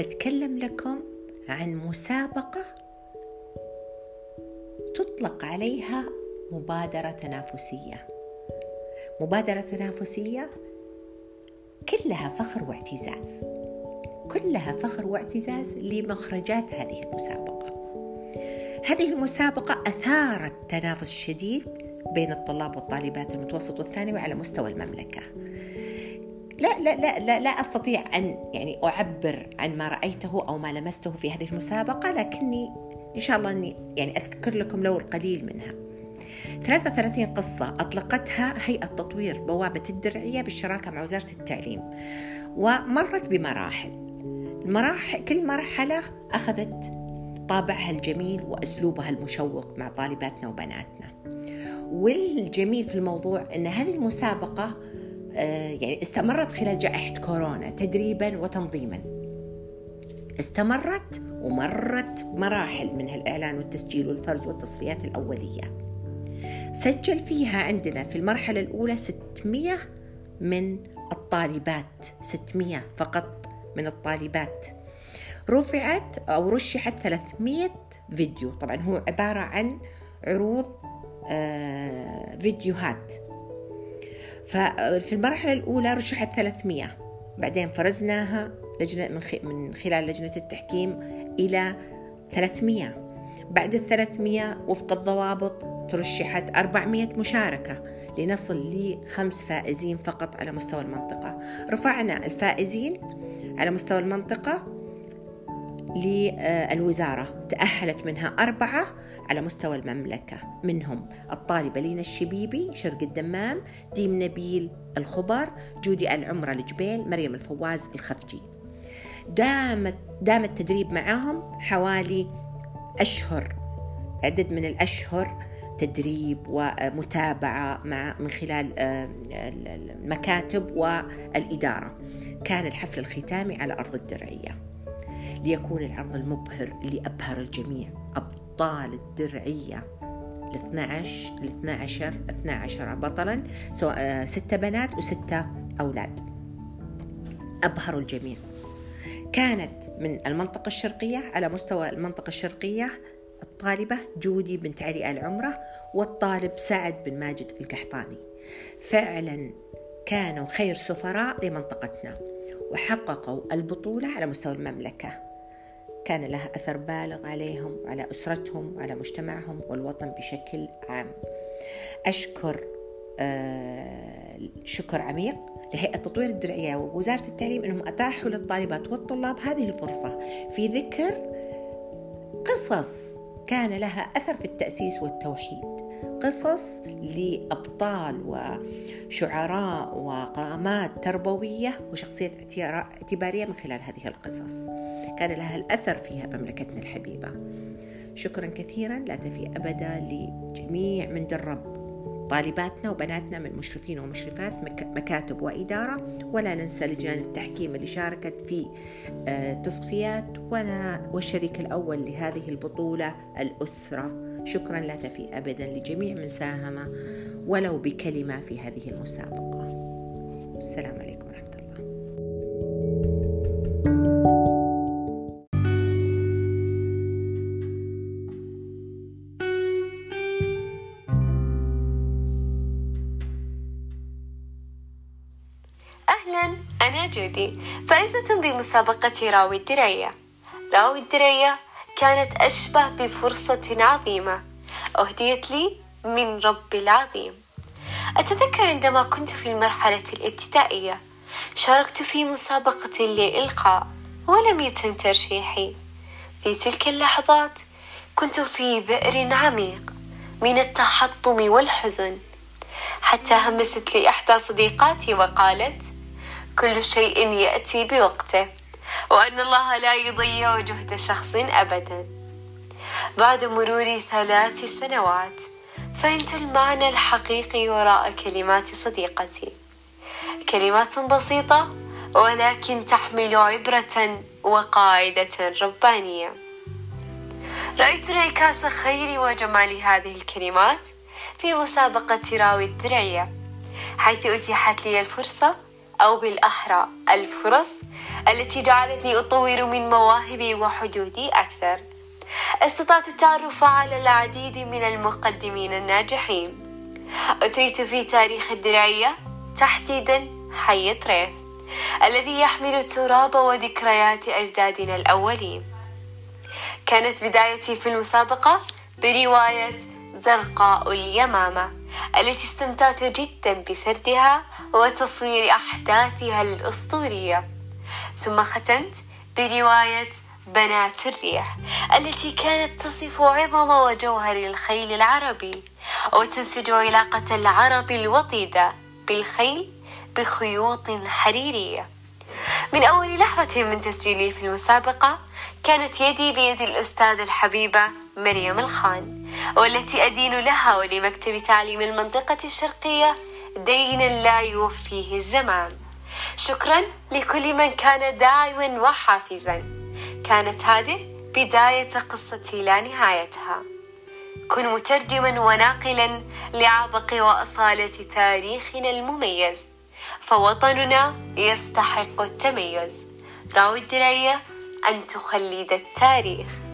بتكلم لكم عن مسابقة تطلق عليها مبادرة تنافسية. مبادرة تنافسية كلها فخر واعتزاز. كلها فخر واعتزاز لمخرجات هذه المسابقة. هذه المسابقة أثارت تنافس شديد بين الطلاب والطالبات المتوسط والثانوي على مستوى المملكة. لا لا لا لا, لا أستطيع أن يعني أعبر عن ما رأيته أو ما لمسته في هذه المسابقة لكني إن شاء الله أني يعني أذكر لكم لو القليل منها. 33 قصة أطلقتها هيئة تطوير بوابة الدرعية بالشراكة مع وزارة التعليم ومرت بمراحل. المراحل كل مرحلة أخذت طابعها الجميل وأسلوبها المشوق مع طالباتنا وبناتنا. والجميل في الموضوع أن هذه المسابقة يعني استمرت خلال جائحة كورونا تدريبا وتنظيما. استمرت ومرت مراحل منها الإعلان والتسجيل والفرز والتصفيات الأولية. سجل فيها عندنا في المرحلة الأولى 600 من الطالبات 600 فقط من الطالبات. رفعت أو رشحت 300 فيديو. طبعا هو عبارة عن عروض آه، فيديوهات. ففي المرحلة الأولى رشحت 300 بعدين فرزناها لجنة من خلال لجنة التحكيم إلى 300 بعد ال 300 وفق الضوابط ترشحت 400 مشاركة لنصل لخمس فائزين فقط على مستوى المنطقة. رفعنا الفائزين على مستوى المنطقة للوزارة. تأهلت منها أربعة على مستوى المملكة. منهم الطالبة لينا الشبيبي شرق الدمام ديم نبيل الخبر جودي العمرة الجبيل مريم الفواز الخفجي دامت دام التدريب معهم حوالي أشهر عدد من الأشهر تدريب ومتابعة مع من خلال آه، المكاتب والإدارة. كان الحفل الختامي على أرض الدرعية. ليكون العرض المبهر اللي أبهر الجميع. أبطال الدرعية. ال 12 ال 12 12 بطلا سواء آه، ستة بنات وستة أولاد. أبهروا الجميع. كانت من المنطقة الشرقية على مستوى المنطقة الشرقية الطالبة جودي بنت علي العمرة والطالب سعد بن ماجد القحطاني. فعلا كانوا خير سفراء لمنطقتنا وحققوا البطولة على مستوى المملكة. كان لها أثر بالغ عليهم وعلى أسرتهم وعلى مجتمعهم والوطن بشكل عام. أشكر آه شكر عميق لهيئة تطوير الدرعية ووزارة التعليم أنهم أتاحوا للطالبات والطلاب هذه الفرصة في ذكر قصص كان لها أثر في التأسيس والتوحيد. قصص لأبطال وشعراء وقامات تربوية وشخصية اعتبارية من خلال هذه القصص. كان لها الأثر فيها مملكتنا الحبيبة. شكرا كثيرا لا تفي أبدا لجميع من درب طالباتنا وبناتنا من مشرفين ومشرفات مكاتب وإدارة. ولا ننسى لجان التحكيم اللي شاركت في آه، تصفيات. ولا والشريك الأول لهذه البطولة الأسرة. شكرا لا تفي أبدا لجميع من ساهم ولو بكلمة في هذه المسابقة. السلام عليكم جودي فائزة بمسابقة راوي الدرية راوي الدرية كانت أشبه بفرصة عظيمة. أهديت لي من رب العظيم. أتذكر عندما كنت في المرحلة الابتدائية شاركت في مسابقة لإلقاء ولم يتم ترشيحي. في تلك اللحظات كنت في بئر عميق من التحطم والحزن. حتى همست لي إحدى صديقاتي وقالت كل شيء يأتي بوقته. وأن الله لا يضيع جهد شخص أبدا. بعد مرور ثلاث سنوات فهمت المعنى الحقيقي وراء كلمات صديقتي. كلمات بسيطة ولكن تحمل عبرة وقاعدة ربانية. رأيت انعكاس خير وجمال هذه الكلمات في مسابقة راوي الدرعية حيث أتيحت لي الفرصة أو بالأحرى الفرص التي جعلتني أطور من مواهبي وحدودي أكثر. استطعت التعرف على العديد من المقدمين الناجحين. أثريت في تاريخ الدرعية تحديدا حي طريف الذي يحمل تراب وذكريات أجدادنا الأولين. كانت بدايتي في المسابقة برواية زرقاء اليمامة. التي استمتعت جدا بسردها وتصوير أحداثها الأسطورية. ثم ختمت برواية بنات الريح التي كانت تصف عظم وجوهر الخيل العربي وتنسج علاقة العرب الوطيدة بالخيل بخيوط حريرية. من أول لحظة من تسجيلي في المسابقة كانت يدي بيد الأستاذة الحبيبة مريم الخان والتي أدين لها ولمكتب تعليم المنطقة الشرقية دينا لا يوفيه الزمان. شكرا لكل من كان داعما وحافزا. كانت هذه بداية قصتي لا نهايتها. كن مترجما وناقلا لعبق وأصالة تاريخنا المميز. فوطننا يستحق التميز. راوي الدرعية أن تخلد التاريخ.